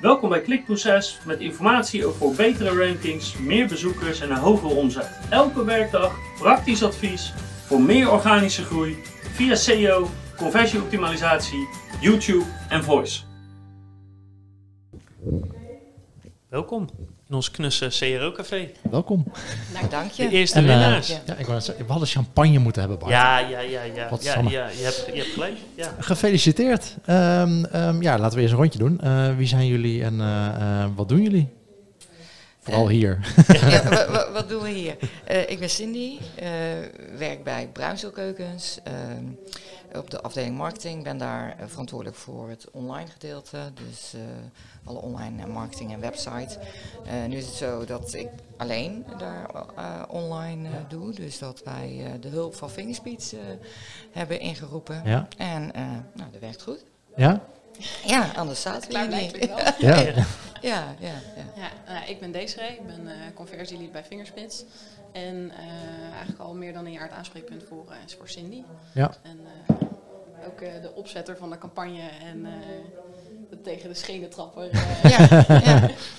Welkom bij Klikproces met informatie over betere rankings, meer bezoekers en een hogere omzet. Elke werkdag praktisch advies voor meer organische groei via SEO, conversieoptimalisatie, YouTube en voice. Welkom in ons knusse CRO-café. Welkom. Nou, dank je. De eerste En, eh, winnaars. ja. Ja, ik wou we hadden champagne moeten hebben, Bart. Ja, ja, ja, ja. Wat ja, je, hebt, je hebt gelijk. Ja. Gefeliciteerd. Ehm, ehm, ja, laten we eerst een rondje doen. Eh, wie zijn jullie en eh, eh, wat doen jullie? Vooral hier. Ja, wat doen we hier? Eh, ik ben Cindy, eh, werk bij Bruinselkeukens ehm op de afdeling marketing. Ben daar eh, verantwoordelijk voor het online gedeelte, dus eh, alle online eh, marketing en website. Eh, nu is het zo dat ik alleen daar eh, online eh, doe, dus dat wij eh, de hulp van Fingerspeech eh, hebben ingeroepen. Ja? En eh, nou, dat werkt goed. Ja? Ja, anders zaten we Klaar hier niet. Ja. Ja, ja, ja. Ja, nou, ik ben Desiree, ik ben eh conversielead bij Fingerspits. En eh, eigenlijk al meer dan een jaar het aanspreekpunt voor, eh, is voor Cindy. Ja. En eh, ook eh, de opzetter van de campagne en eh, de tegen de schenen trapper. eh. Ja,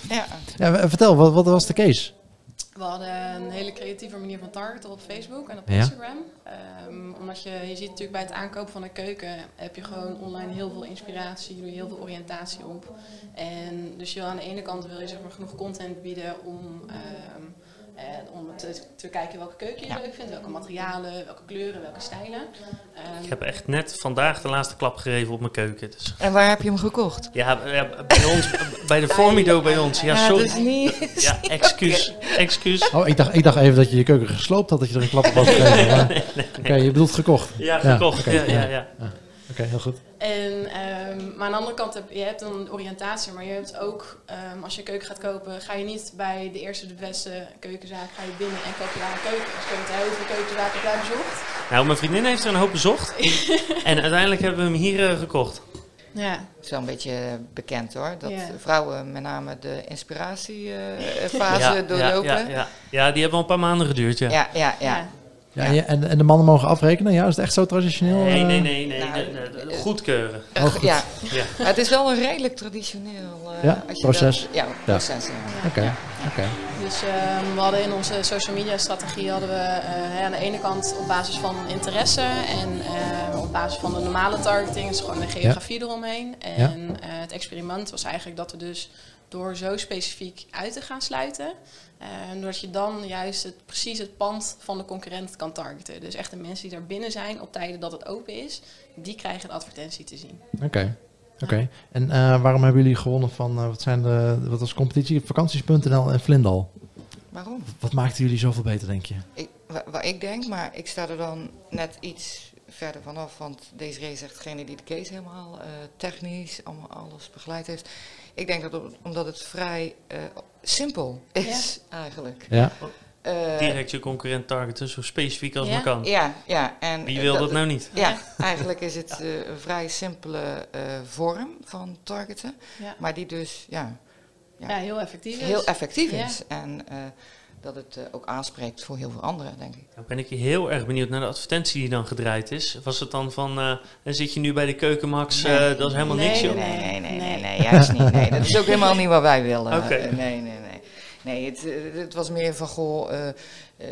ja, ja. Vertel, wat, wat was de case? We hadden een hele creatieve manier van targeten op Facebook en op Ja. Instagram. Ehm, omdat je, je ziet natuurlijk bij het aankopen van een keuken heb je gewoon online heel veel inspiratie, doe je heel veel oriëntatie op. En dus je aan de ene kant wil je zeg maar genoeg content bieden om, ehm, eh, om te, te kijken welke keuken je Ja. leuk vindt, welke materialen, welke kleuren, welke stijlen. Ehm, Ik heb echt net vandaag de laatste klap gegeven op mijn keuken. Dus. En waar heb je hem gekocht? Ja, ja, bij ons, bij de Formido bij ons. Ja, dat sorry. is niet... Ja, excuus. Excuus. Oh, ik dacht, ik dacht even dat je je keuken gesloopt had, dat je er een klap op had gegeven. maar- Oké, je bedoelt gekocht. Ja, Ja, gekocht. Ja, ja, ja. Oké, heel goed. En, ehm, maar aan de andere kant heb je hebt dan oriëntatie, maar je hebt ook, ehm, als je een keuken gaat kopen, ga je niet bij de eerste de beste keukenzaak, ga je binnen en koop je daar een keuken. Dus ik heb heel veel keukenzaken heb jij bezocht. Nou, mijn vriendin heeft er een hoop bezocht. en uiteindelijk hebben we hem hier eh, gekocht. Ja, Het is wel een beetje bekend hoor, dat Ja. vrouwen met name de inspiratiefase ja, doorlopen. Ja, ja, ja. ja, die hebben al een paar maanden geduurd, ja. ja, ja. Ja. Ja, en En, de mannen mogen afrekenen? Ja, is het echt zo traditioneel? Nee, eh? nee, nee. nee. Nou, de- goedkeuren. Oh, goed. ja. Ja. Maar het is wel een redelijk traditioneel eh, Ja, als je proces. Dat, ja, proces. Ja. Oké, oké. dus ehm, we hadden in onze social media strategie hadden we eh, hè, aan de ene kant op basis van interesse en eh, op basis van de normale targeting, dus gewoon de geografie eromheen. En eh, het experiment was eigenlijk dat we dus door zo specifiek uit te gaan sluiten, eh, doordat je dan juist het, precies het pand van de concurrent kan targeten. Dus echt de mensen die daar binnen zijn op tijden dat het open is, die krijgen een advertentie te zien. Oké. Oké. En eh, waarom hebben jullie gewonnen van, eh, wat zijn de, wat was de competitie? Vakanties.nl en Vlindal. Waarom? Wat maakte jullie zoveel beter, denk je? Ik, wa- wat ik denk, maar ik sta er dan net iets verder vanaf, want deze race is echt degene die de case helemaal eh, technisch, allemaal alles begeleid heeft. Ik denk dat omdat het vrij eh, simpel is eigenlijk. Ja. Eh, Direct je concurrent targeten, zo specifiek als Ja. maar kan. Ja, ja. En Wie wil dat nou niet? Ja, eigenlijk is het eh, een vrij simpele eh, vorm van targeten, Ja, maar die dus ja, ja heel effectief is. heel effectief Ja. is. En eh, dat het eh, ook aanspreekt voor heel veel anderen, denk ik. Dan ben ik heel erg benieuwd naar de advertentie die dan gedraaid is. Was het dan van, eh, dan zit je nu bij de Keukenmax, eh, Nee. dat is helemaal Nee, niks joh. Nee, nee, nee, nee, Nee. juist niet. Nee, dat is ook helemaal niet wat wij willen. Oké. Nee, nee, nee. Nee, het, het was meer van, goh, eh, eh,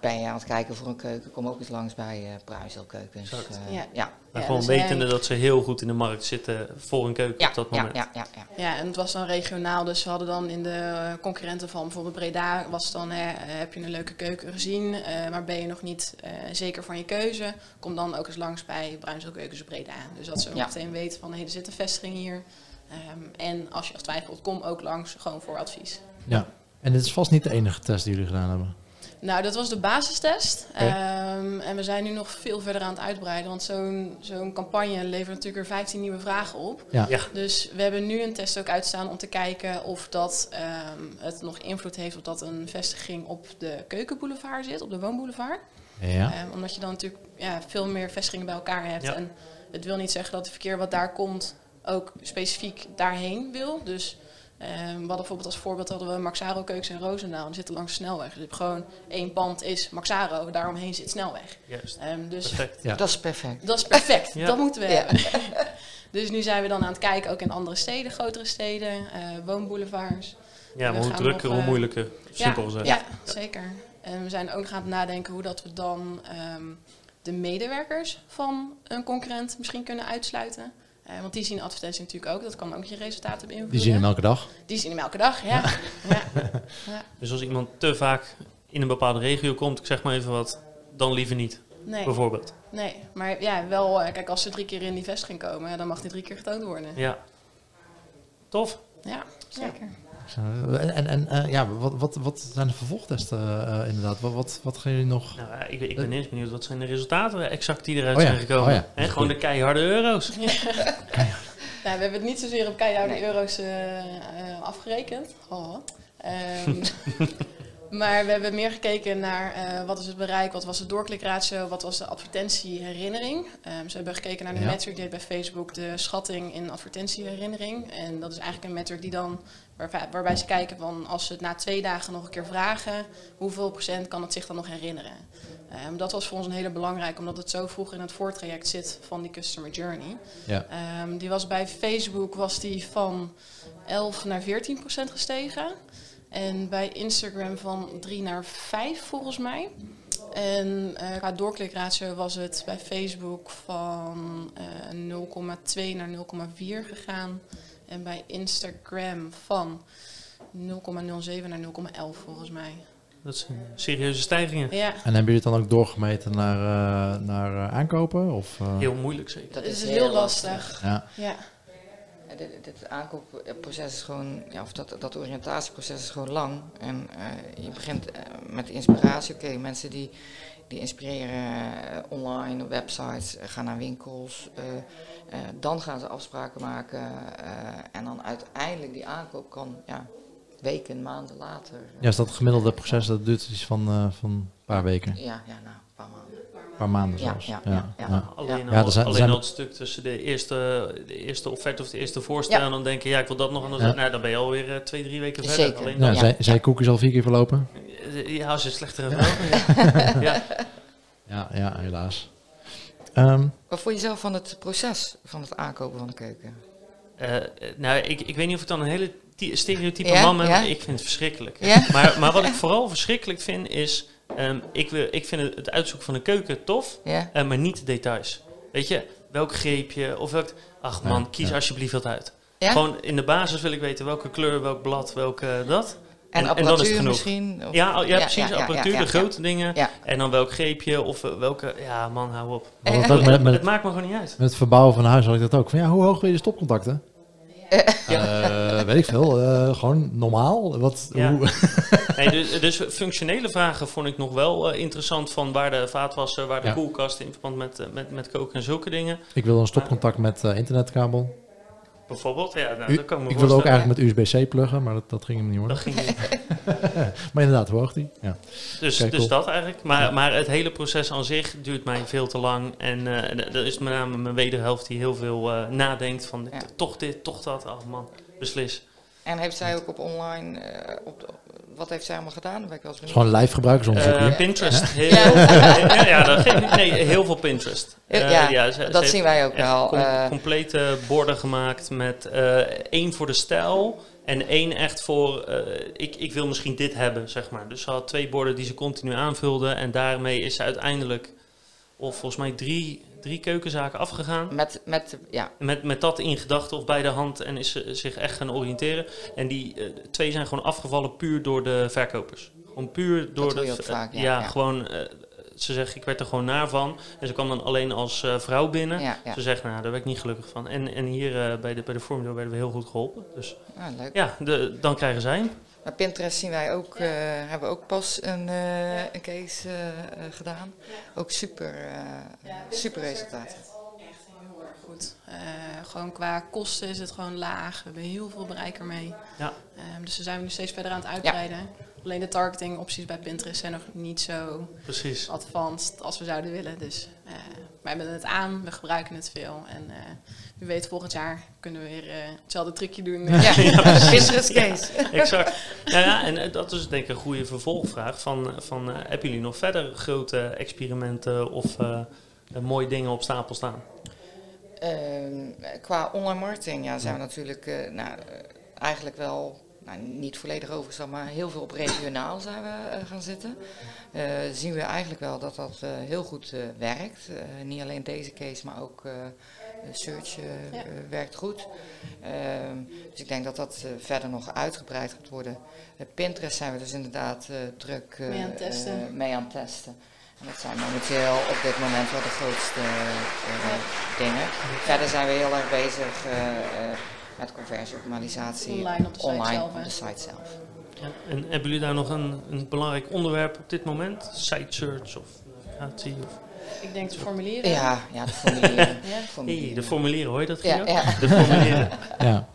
ben je aan het kijken voor een keuken, kom ook eens langs bij eh Pruiselkeukens. Eh, Ja. ja. Maar Ja, gewoon dus wetende dat ze heel goed in de markt zitten voor een keuken Ja, op dat moment. ja, ja, ja. Ja, en het was dan regionaal, dus we hadden dan in de concurrenten van bijvoorbeeld Breda, was het dan, hè, eh, heb je een leuke keuken gezien, eh, maar ben je nog niet eh, zeker van je keuze, kom dan ook eens langs bij Bruinselkeukens Breda. Dus dat ze ook Ja. meteen weten van, hé, er zit een vestiging hier. Ehm, en als je twijfelt, kom ook langs, gewoon voor advies. Ja. En dit is vast niet de enige test die jullie gedaan hebben. Nou, dat was de basistest. Ehm, en we zijn nu nog veel verder aan het uitbreiden. Want zo'n zo'n campagne levert natuurlijk er 15 nieuwe vragen op. Ja. Ja. Dus we hebben nu een test ook uitstaan om te kijken of dat ehm, het nog invloed heeft op dat een vestiging op de keukenboulevard zit, op de woonboulevard. Ja. Ehm, omdat je dan natuurlijk ja, veel meer vestigingen bij elkaar hebt. Ja. En het wil niet zeggen dat het verkeer wat daar komt ook specifiek daarheen wil. Dus ehm, we hadden bijvoorbeeld als voorbeeld hadden we Maxaro Keukens in Roosendaal. En die zitten langs de snelweg. Dus gewoon één pand is Maxaro, daaromheen zit snelweg. Juist, Ehm, dus perfect. Ja. Dat is perfect. dat is perfect. Ja. Dat moeten we Ja. hebben. Dus nu zijn we dan aan het kijken, ook in andere steden, grotere steden, uh, woonboulevards. Ja, maar hoe gaan drukker, nog, hoe eh, moeilijker. Simpel ja, gezegd. Ja, zeker. En we zijn ook nog aan het nadenken hoe dat we dan ehm, de medewerkers van een concurrent misschien kunnen uitsluiten. Eh, want die zien advertentie natuurlijk ook, dat kan ook je resultaten beïnvloeden. Die zien hem elke dag. Die zien hem elke dag, ja. ja. ja. Dus als iemand te vaak in een bepaalde regio komt, ik zeg maar even wat, dan liever niet, Nee, bijvoorbeeld. nee, maar ja, wel, eh, kijk, als ze drie keer in die vestiging komen, dan mag die drie keer getoond worden. Ja. Tof. Ja, zeker. En, en eh, ja, wat, wat, wat zijn de vervolgtesten eh, inderdaad? Wat, wat, wat gaan jullie nog... Nou, eh, ik, ik ben eerst benieuwd, wat zijn de resultaten exact die eruit Oh ja, zijn gekomen? oh gewoon goed. de keiharde euro's. Nou, we hebben het niet zozeer op keiharde Nee. euro's eh, eh, afgerekend. Oh. Ehm, maar we hebben meer gekeken naar eh, wat is het bereik, wat was de doorklikratio, wat was de advertentieherinnering. Ehm ze hebben gekeken naar de Ja. metric die bij Facebook, de schatting in advertentieherinnering. En dat is eigenlijk een metric die dan, waarbij, waarbij ze kijken van als ze het na twee dagen nog een keer vragen, hoeveel procent kan het zich dan nog herinneren. Ehm, dat was voor ons een hele belangrijke, omdat het zo vroeg in het voortraject zit van die customer journey. Ja. Ehm, die was bij Facebook was die van 11 naar 14 procent gestegen. En bij Instagram van 3 naar 5 volgens mij. En eh qua doorklikratio was het bij Facebook van eh 0,2 naar 0,4 gegaan. En bij Instagram van 0,07 naar 0,11 volgens mij. Dat zijn serieuze stijgingen. Ja, En hebben jullie het dan ook doorgemeten naar, eh, naar eh, aankopen? Of, eh, Heel moeilijk zeker. Dat is heel lastig. Ja, Ja. Ja, Dit, dit aankoopproces is gewoon, ja, of dat, dat oriëntatieproces is gewoon lang. En eh, je begint eh, met inspiratie. Oké, mensen die, die inspireren eh, online, op websites, eh, gaan naar winkels. eh, eh, dan gaan ze afspraken maken. eh, en dan uiteindelijk die aankoop kan ja, weken, maanden later. eh, ja is dat gemiddelde proces, dat duurt iets van, eh, van een paar weken, ja, ja, nou, paar maanden. een paar maanden Ja, zelfs. ja, ja, ja. Alleen, Ja, al, er zijn- alleen zijn- al het stuk tussen de eerste, de eerste offerte of de eerste voorstel Ja. en dan denken, ja, ik wil dat nog. Ja. nou, dan ben je alweer eh, twee, drie weken Zeker. verder. Alleen Ja, dan, Ja. Zijn, zijn je koekjes al vier keer verlopen? Eh, ja, als je het slechter hebt. Ja. Ja, ja helaas. Ehm, Wat vond je zelf van het proces van het aankopen van de keuken? Eh, nou, ik, ik weet niet of ik dan een hele ty- stereotype Ja, man ja. maar ik vind het verschrikkelijk. Ja? Maar, maar wat ik vooral verschrikkelijk vind is, ehm, ik, wil, ik vind het, het uitzoeken van een keuken tof, Ja? eh, maar niet de details. Weet je, welk greepje of welk... Ach man, Ja, kies ja. alsjeblieft wat uit. Ja? Gewoon in de basis wil ik weten welke kleur, welk blad, welke dat. En, en dan is het genoeg. misschien? Of- Ja, ja, Ja, precies, ja, ja, apparatuur, ja, de ja. grote dingen. Ja. En dan welk greepje of eh, welke... Ja man, hou op. was dat ook met, met, het maakt me gewoon niet uit. met het verbouwen van een huis had ik dat ook. Van, ja, hoe hoog wil je de stopcontacten? Eh, weet ik veel. eh, gewoon normaal. Wat, Ja. hoe, Nee, dus, dus functionele vragen vond ik nog wel eh, interessant. Van waar de vaatwasser, waar de Ja. koelkast in verband met, eh, met, met koken en zulke dingen. ik wil een stopcontact met eh, internetkabel. Bijvoorbeeld. Ja, nou, U- dat kan ik me ik wilde ook eigenlijk met USB-C pluggen, maar dat, dat ging hem niet worden. Dat ging niet. Maar inderdaad, hoe hoog die? Ja. Dus, Kijk, dus cool. dat eigenlijk. Maar, maar het hele proces aan zich duurt mij veel te lang. En eh, en dat is met name mijn wederhelft die heel veel eh, nadenkt van Ja. toch dit, toch dat. Oh man, beslis. En heeft zij ook op online, eh, op de- wat heeft zij allemaal gedaan? Dan ben ik wel eens Het is benieuwd. gewoon live gebruikersonderzoek Eh, hier. Pinterest. Heel, Ja. ja, ja, dat geeft. Nee, heel veel Pinterest. Eh, Ja, ze- ze dat zien wij ook wel. com- eh. complete borden gemaakt met eh, één voor de stijl en één echt voor, eh, ik, ik wil misschien dit hebben, zeg maar. Dus ze had twee borden die ze continu aanvulde en daarmee is ze uiteindelijk, of volgens mij drie, drie keukenzaken afgegaan. met, met, ja, Met, met dat in gedachten of bij de hand en is ze zich echt gaan oriënteren. En die eh, twee zijn gewoon afgevallen puur door de verkopers. Gewoon puur door doe de... vaak, ja, ja, ja. gewoon... eh, ze zegt, ik werd er gewoon naar van. En ze kwam dan alleen als eh, vrouw binnen. ja, ja. Ze zegt, nou, daar werd ik niet gelukkig van. En, en hier eh, bij de, bij de Formula werden we heel goed geholpen. Dus Ah, leuk. ja, de, dan krijgen zij hem. Maar Pinterest zien wij ook, eh, hebben we ook pas een, eh, een case eh, gedaan. Ook super, eh, super resultaat. Echt heel erg goed. Eh, gewoon qua kosten is het gewoon laag. We hebben heel veel bereik ermee. Ja. Ehm, dus daar zijn we nu steeds verder aan het uitbreiden. Alleen de targeting opties bij Pinterest zijn nog niet zo Precies. advanced als we zouden willen. Dus eh, wij hebben het aan, we gebruiken het veel. En eh wie weet volgend jaar kunnen we weer eh, hetzelfde trucje doen. Ja, de Pinterest case. Exact. Ja, ja, en eh, dat is denk ik een goede vervolgvraag. Van, van, eh, hebben jullie nog verder grote experimenten of mooie dingen op stapel staan? Ehm, qua online marketing ja, zijn we natuurlijk eh, nou, eigenlijk wel, nou, niet volledig overgestapt, maar heel veel op regionaal zijn we eh, gaan zitten. Eh, zien we eigenlijk wel dat dat eh, heel goed werkt. Niet alleen deze case, maar ook search Ja. werkt goed. Ehm, dus ik denk dat dat verder nog uitgebreid gaat worden. Pinterest zijn we dus inderdaad druk Mee aan het testen. mee aan het testen. En dat zijn momenteel op dit moment wel de grootste dingen. Verder zijn we heel erg bezig met conversieoptimalisatie Online op de site online zelf, hè? op de site zelf. En, en hebben jullie daar nog een, een belangrijk onderwerp op dit moment? Site search of navigatie? Of... Ik denk de formulieren. Ja, ja, de formulieren. Ja. Hey, formulieren. de formulieren, hoor je dat, ja, Guido? ja, De formulieren. Ja.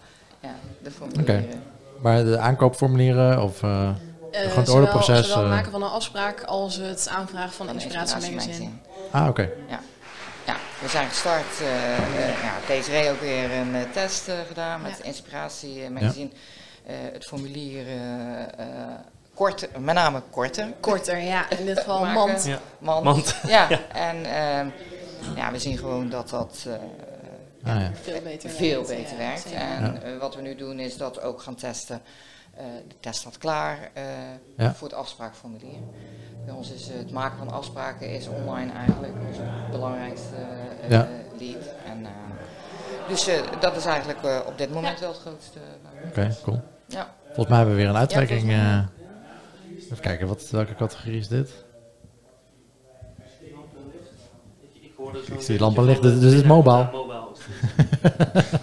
ja, de formulieren. Maar de aankoopformulieren of... eh, Eh, Gewoon het orderproces, Zowel het eh. maken van een afspraak als het aanvragen van een de inspiratiemagazine. ah, oké. Ja, we zijn gestart. eh eh ja, Desiree ook weer een eh, test eh, gedaan met Ja. inspiratiemagazine. Eh, het formulier korter, met name korter. Korter, ja. In dit geval mand. Ja. Ja, Ja. en ehm, ja, we zien gewoon dat dat eh, Ah, ja. Veel beter veel werkt. beter Ja, werkt. En wat we nu doen is dat ook gaan testen. Eh, de test staat klaar eh, Ja. voor het afspraakformulier. Bij ons is het maken van afspraken is online eigenlijk onze belangrijkste eh, Ja. lead. En, eh, dus eh, dat is eigenlijk eh, op dit moment wel het grootste. eh, Oké, cool. ja. Volgens mij hebben we weer een uittrekking. eh. even kijken, wat, welke categorie is dit? Ik zie lampen de- dus het is ja, mobile. ja, mobile is het.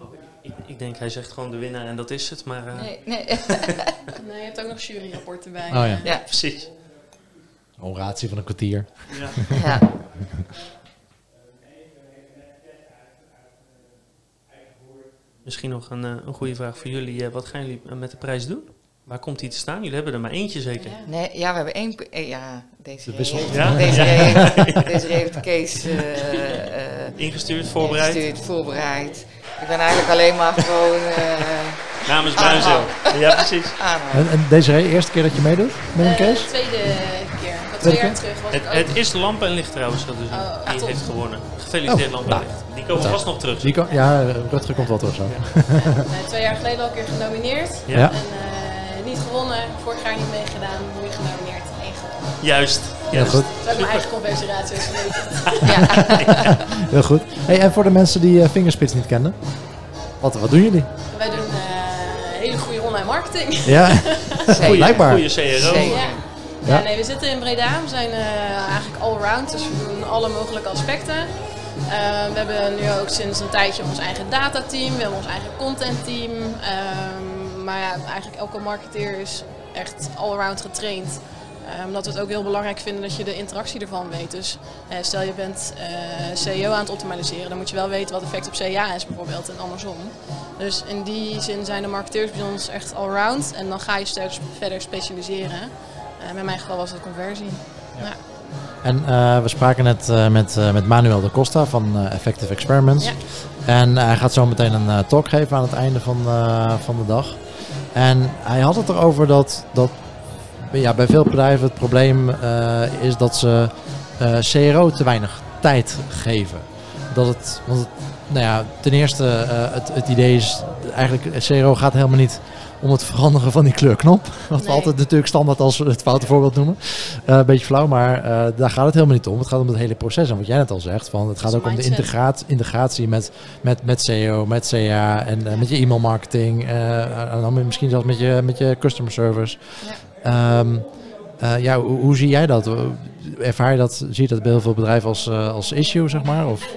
Oh, ik, ik denk hij zegt gewoon de winnaar en dat is het, maar eh, Nee, nee. Nee, je hebt ook nog juryrapporten bij. Oh ja, ja. precies. oratie van een kwartier. Ja. ja. Misschien nog een, eh, een goede vraag voor jullie. eh, wat gaan jullie met de prijs doen? Waar komt die te staan? Jullie hebben er maar eentje zeker. Ja. Nee, ja, we hebben één. eh, Ja, deze De heeft, Ja? deze Ja. heeft, deze heeft de case eh, eh, Ingestuurd, voorbereid. ingestuurd, voorbereid. Ik ben eigenlijk alleen maar gewoon eh Namens Bruinzeel. Ja, precies. En, en deze eerste keer dat je meedoet met een Eh, case? tweede keer. Twee jaar terug was Het, ik ook. het is Lamp en Licht trouwens, dat dus Oh, die top. heeft gewonnen. Gefeliciteerd Oh, Lamp en nou. Licht. Die komen vast nog terug. Die kan, ja, Rutger komt wel terug zo. Twee jaar geleden al een keer genomineerd. Ja. En eh, niet gewonnen. Vorig jaar niet meegedaan. Nu genomineerd. Eén gewonnen. Juist. Heel goed. Dat is ook mijn eigen geweten. Ja. Heel goed. Hey, en voor de mensen die eh, Fingerspits niet kennen, wat, wat doen jullie? Wij doen eh, hele goede online marketing. Ja, Zeker. blijkbaar. Goede CRO. Ja. Nee, we zitten in Breda. We zijn eh, eigenlijk all-round, dus we doen alle mogelijke aspecten. We hebben nu ook sinds een tijdje ons eigen datateam, we hebben ons eigen contentteam. Ehm, maar ja, eigenlijk elke marketeer is echt all-round getraind. Eh, omdat we het ook heel belangrijk vinden dat je de interactie ervan weet. Dus eh, stel je bent eh, CEO aan het optimaliseren, dan moet je wel weten wat effect op CA is bijvoorbeeld en andersom. Dus in die zin zijn de marketeers bij ons echt allround en dan ga je steeds verder specialiseren. In mijn geval was het conversie. Ja. En we spraken net met, met Manuel de Costa van Effective Experiments. Ja. En hij gaat zo meteen een talk geven aan het einde van, van de dag. En hij had het erover dat, dat ja, bij veel bedrijven het probleem eh, is dat ze eh, CRO te weinig tijd geven. Dat het, want het, nou ja, ten eerste, eh, het, het idee is eigenlijk, CRO gaat helemaal niet om het veranderen van die kleurknop. Wat we altijd natuurlijk standaard als het foute voorbeeld noemen. Een beetje flauw, maar daar gaat het helemaal niet om. Het gaat om het hele proces. En wat jij net al zegt, van, het gaat ook om de integratie, integratie met, met, met SEO, met CA en met je e-mail marketing. eh, en dan misschien zelfs met je, met je customer service. Ehm, eh, ja, hoe, hoe zie jij dat? Ervaar je dat, zie je dat bij heel veel bedrijven als, eh, als issue, zeg maar? Of?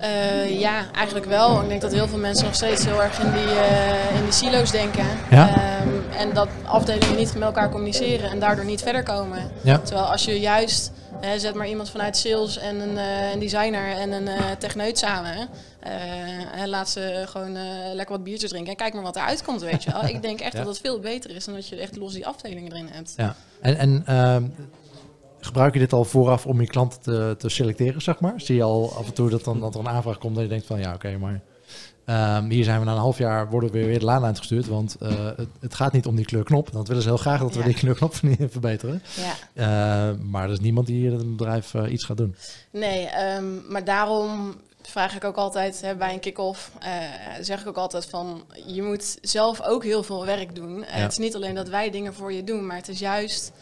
Uh, ja, eigenlijk wel. Ik denk dat heel veel mensen nog steeds heel erg in die, in die silo's denken. Ja. Um, en dat afdelingen niet met elkaar communiceren en daardoor niet verder komen. Ja. Terwijl als je juist, zet maar iemand vanuit sales en een, een designer en een techneut samen. En laat ze gewoon lekker wat biertjes drinken en kijk maar wat eruit komt, weet je wel. Ik denk echt Ja. dat het veel beter is dan dat je echt los die afdelingen erin hebt. Ja. En, en ehm, gebruik je dit al vooraf om je klanten te, te selecteren, zeg maar? Zie je al af en toe dat, dan, dat er een aanvraag komt dat je denkt van ja, oké, maar Ehm, hier zijn we na een half jaar, worden we weer de laan uitgestuurd, want uh, het, het, gaat niet om die kleurknop. Dat willen ze heel graag dat we die kleurknop verbeteren. Ja. Uh, maar er is niemand die hier in het bedrijf uh, iets gaat doen. Nee, um, maar daarom vraag ik ook altijd hè, bij een kick-off, uh, zeg ik ook altijd van, je moet zelf ook heel veel werk doen. Uh, Het is niet alleen dat wij dingen voor je doen, maar het is juist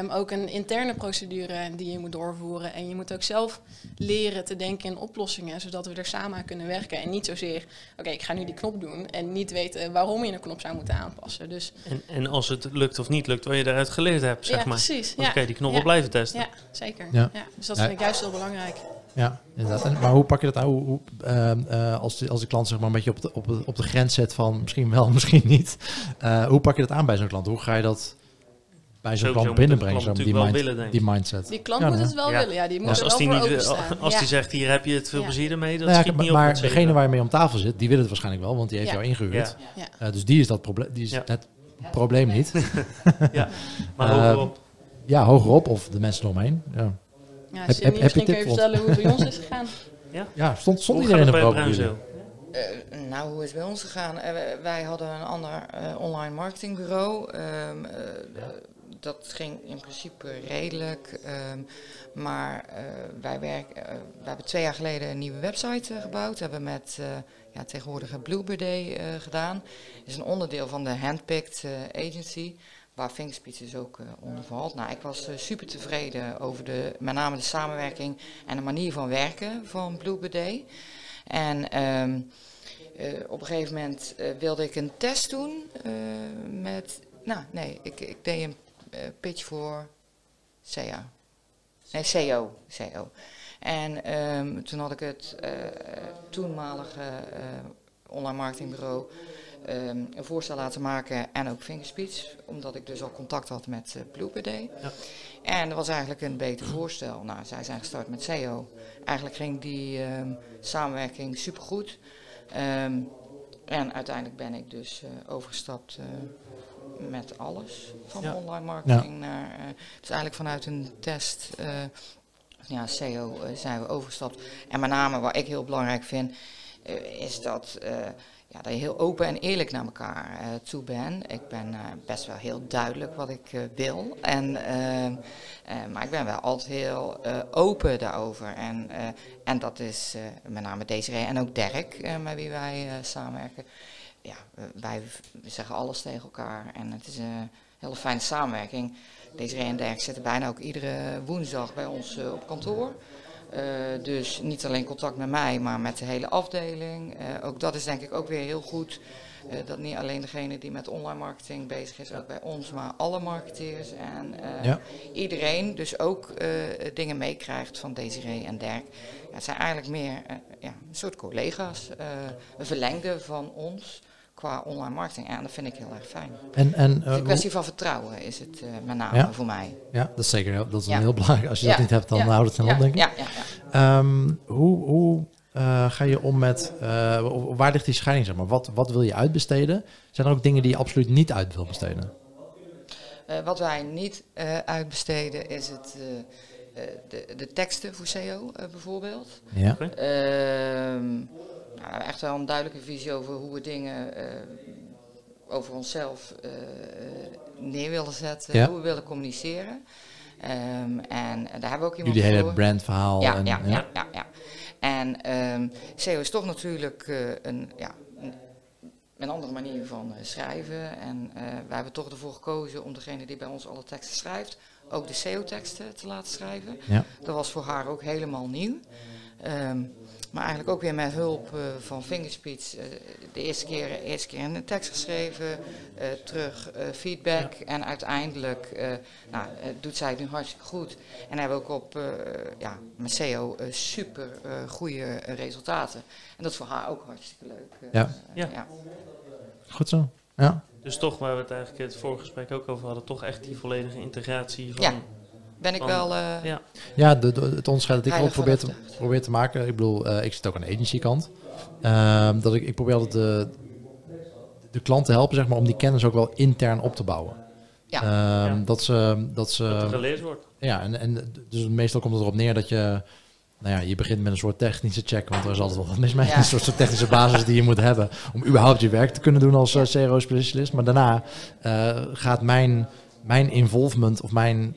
um, ook een interne procedure die je moet doorvoeren. En je moet ook zelf leren te denken in oplossingen, zodat we er samen aan kunnen werken. En niet zozeer, oké, ik ga nu die knop doen en niet weten waarom je een knop zou moeten aanpassen. Dus en, en als het lukt of niet lukt, wat je daaruit geleerd hebt, zeg ja, maar. Precies, ja. Oké, die knop ja. blijven testen. Ja, zeker. Ja. Dus dat vind ik juist heel belangrijk. Ja, inderdaad. En, maar hoe pak je dat aan? Hoe, hoe, uh, als, de, als de klant zeg maar een beetje op de, op, de, op de grens zet van misschien wel, misschien niet. Uh, hoe pak je dat aan bij zo'n klant? Hoe ga je dat bij zo'n klant binnenbrengen? Zo, die, mind, willen, die mindset. Die klant ja, moet het wel ja. willen. Ja, die moet dus er als wel die voor niet, openstaan. Als die zegt, hier heb je het veel plezier ermee, dat nou schiet niet maar op. Maar degene waar je mee om tafel zit, die wil het waarschijnlijk wel, want die heeft jou ingehuurd. Uh, dus die is, dat probleem, die is het probleem niet. ja, maar hogerop. Ja, hogerop of de mensen eromheen. Ja. Ja, heb, heb, misschien kun je vertellen hoe het bij ons is gegaan. Ja, ja stond, stond iedereen in de probeer? Uh, nou, hoe is het bij ons gegaan? Uh, wij hadden een ander uh, online marketingbureau. Um, dat ging in principe redelijk. Um, maar wij, werk, wij hebben twee jaar geleden een nieuwe website gebouwd. hebben we met ja, tegenwoordig Bluebird Day gedaan. Dat is een onderdeel van de Handpicked Agency waar Fingerspeech dus ook uh, onder valt. Nou, ik was uh, super tevreden over de, met name de samenwerking en de manier van werken van Blue Day. En um, uh, op een gegeven moment wilde ik een test doen met, nou nee, ik, ik deed een pitch voor CA. Nee, CO. CO. En um, toen had ik het toenmalige online marketingbureau um, een voorstel laten maken en ook Fingerspeech, omdat ik dus al contact had met uh. Ja. En dat was eigenlijk een beter voorstel. Nou, zij zijn gestart met SEO. Eigenlijk ging die um, samenwerking supergoed. Um, en uiteindelijk ben ik dus uh, overgestapt uh, met alles van ja. online marketing ja. naar. Uh, dus eigenlijk vanuit een test. ja, SEO zijn we overgestapt. En met name wat ik heel belangrijk vind, is dat ja, dat je heel open en eerlijk naar elkaar uh, toe bent. Ik ben uh, best wel heel duidelijk wat ik uh, wil. En, maar ik ben wel altijd heel open daarover. En, en dat is met name Desiree en ook Dirk, met wie wij samenwerken. Ja, wij zeggen alles tegen elkaar en het is een hele fijne samenwerking. Desiree en Dirk zitten bijna ook iedere woensdag bij ons op kantoor. Uh, dus niet alleen contact met mij, maar met de hele afdeling. Uh, ook dat is denk ik ook weer heel goed. Uh, dat niet alleen degene die met online marketing bezig is, ook bij ons, maar alle marketeers en ja. iedereen dus ook dingen meekrijgt van Desiree en Dirk. Ja, het zijn eigenlijk meer ja, een soort collega's, een verlengde van ons qua online marketing. En dat vind ik heel erg fijn. En, en, uh, een kwestie van vertrouwen is het uh, met name ja? voor mij. Ja, dat is zeker dat is ja. heel belangrijk. Als je dat niet hebt, dan houdt het snel op, denk ik. Ja, ja, ja. Um, hoe hoe uh, ga je om met, waar ligt die scheiding? Zeg maar? wat, wat wil je uitbesteden? Zijn er ook dingen die je absoluut niet uit wil besteden? wat wij niet uitbesteden is het... de, de teksten voor SEO bijvoorbeeld. Ja. Ehm, nou, echt wel een duidelijke visie over hoe we dingen uh, over onszelf uh, neer willen zetten, ja. hoe we willen communiceren. Um, en daar hebben we ook iemand Jullie hele brandverhaal. Ja, en, ja, ja, ja, ja. En um, SEO is toch natuurlijk uh, een, ja, een, een, andere manier van schrijven. En wij hebben toch ervoor gekozen om degene die bij ons alle teksten schrijft, ook de SEO-teksten te laten schrijven. Ja. Dat was voor haar ook helemaal nieuw. Um, maar eigenlijk ook weer met hulp uh, van Fingerspeech. Uh, de eerste keer, de eerste keer een tekst geschreven, uh, terug feedback. Ja. En uiteindelijk nou, doet zij het nu hartstikke goed. En hebben we ook op ja, met SEO super goede resultaten. En dat is voor haar ook hartstikke leuk. Ja. Ja. ja. Goed zo. Ja. Dus toch, waar we het eigenlijk het vorige gesprek ook over hadden, toch echt die volledige integratie van... Ja ben ik van, wel... Uh, ja, ja de, de, het onderscheid dat ik ook probeer te, probeer te maken... Ik bedoel, uh, ik zit ook aan de agency kant. Uh, dat ik, ik probeer altijd de, de klant te helpen zeg maar, om die kennis ook wel intern op te bouwen. Ja. ja. Dat ze... Dat, ze, dat er geleerd wordt. Ja, en, en dus meestal komt het erop neer dat je... nou ja, je begint met een soort technische check, want er is altijd wel wat mis mee. Ja. Een soort, technische basis die je moet hebben om überhaupt je werk te kunnen doen als eh, CRO-specialist. Maar daarna eh, gaat mijn, mijn involvement of mijn,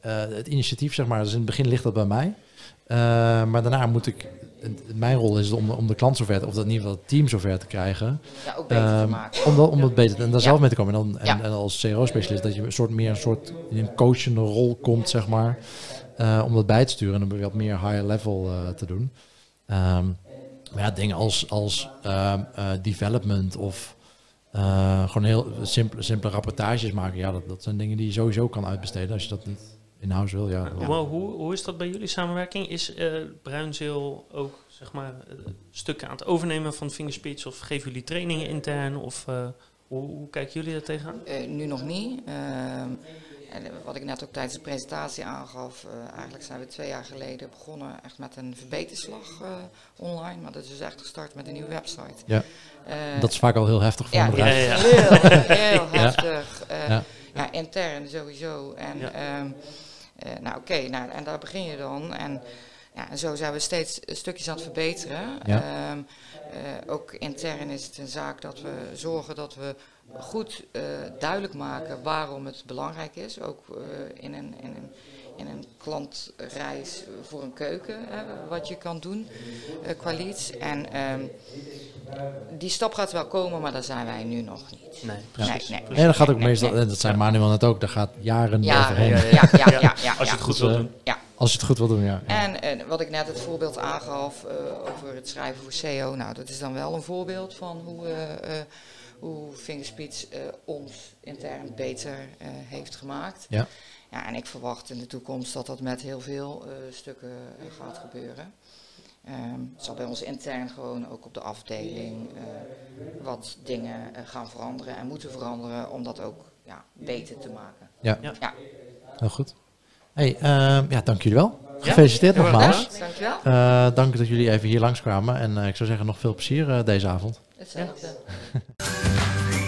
eh, het initiatief, zeg maar, dus in het begin ligt dat bij mij. Maar daarna moet ik, mijn rol is om, om de klant zover, te- of dat in ieder geval het team zover te krijgen. Ja, ook beter te Ehm, maken. om, dat, om dat beter en daar Ja. zelf mee te komen. En, dan, en, als CRO-specialist dat je een soort meer een soort in een coachende rol komt, zeg maar. Eh, om dat bij te sturen en om wat meer higher level eh, te doen. Ehm, maar ja, dingen als, als ehm, eh, development of eh, gewoon heel simpele, simpele rapportages maken. Ja, dat, dat zijn dingen die je sowieso kan uitbesteden als je dat niet in-house wil. Ja, ja. Maar hoe, hoe is dat bij jullie samenwerking? Is eh Bruinzeel ook zeg maar, stukken aan het overnemen van Fingerspeech? Of geven jullie trainingen intern? Of eh, hoe, hoe kijken jullie daar tegenaan? Eh, nu nog niet. Ehm, en eh, wat ik net ook tijdens de presentatie aangaf, eh, eigenlijk zijn we twee jaar geleden begonnen echt met een verbeterslag eh, online. Maar dat is dus echt gestart met een nieuwe website. Ja. Eh, Dat is vaak al heel heftig voor ja, een bedrijf. Ja, ja. heel, heel heftig. Eh, Ja. ja. intern sowieso. En, Ja. ehm, eh, nou oké, nou, en daar begin je dan. En, ja, en zo zijn we steeds stukjes aan het verbeteren. Ja. Ehm, eh, ook intern is het een zaak dat we zorgen dat we goed eh, duidelijk maken waarom het belangrijk is. Ook eh, in, een, in, een, in een klantreis voor een keuken, hè, wat je kan doen eh, qua leads. En ehm, die stap gaat wel komen, maar daar zijn wij nu nog niet. Nee, Nee, precies. nee. precies. En dat gaat ook Nee, meestal, nee. en dat zijn Manuel net ook, daar gaat jaren Ja, overheen. ja, ja, ja, ja, ja, Als je het goed wil doen. ja. Als je het goed wil doen, ja. En eh, wat ik net het voorbeeld aangaf eh, over het schrijven voor SEO, nou dat is dan wel een voorbeeld van hoe, eh, eh, hoe Fingerspeech ons intern beter eh, heeft gemaakt. Ja. Ja, en ik verwacht in de toekomst dat dat met heel veel eh, stukken gaat gebeuren. Ehm, het zal bij ons intern gewoon ook op de afdeling eh, wat dingen gaan veranderen en moeten veranderen om dat ook ja, beter te maken. Ja. Ja. Ja. Heel goed. Hey, ehm, ja, dank jullie wel. Gefeliciteerd nogmaals. bedankt. Dankjewel. Eh dank dat jullie even hier langskwamen. En eh, ik zou zeggen, nog veel plezier eh, deze avond. Hetzelfde.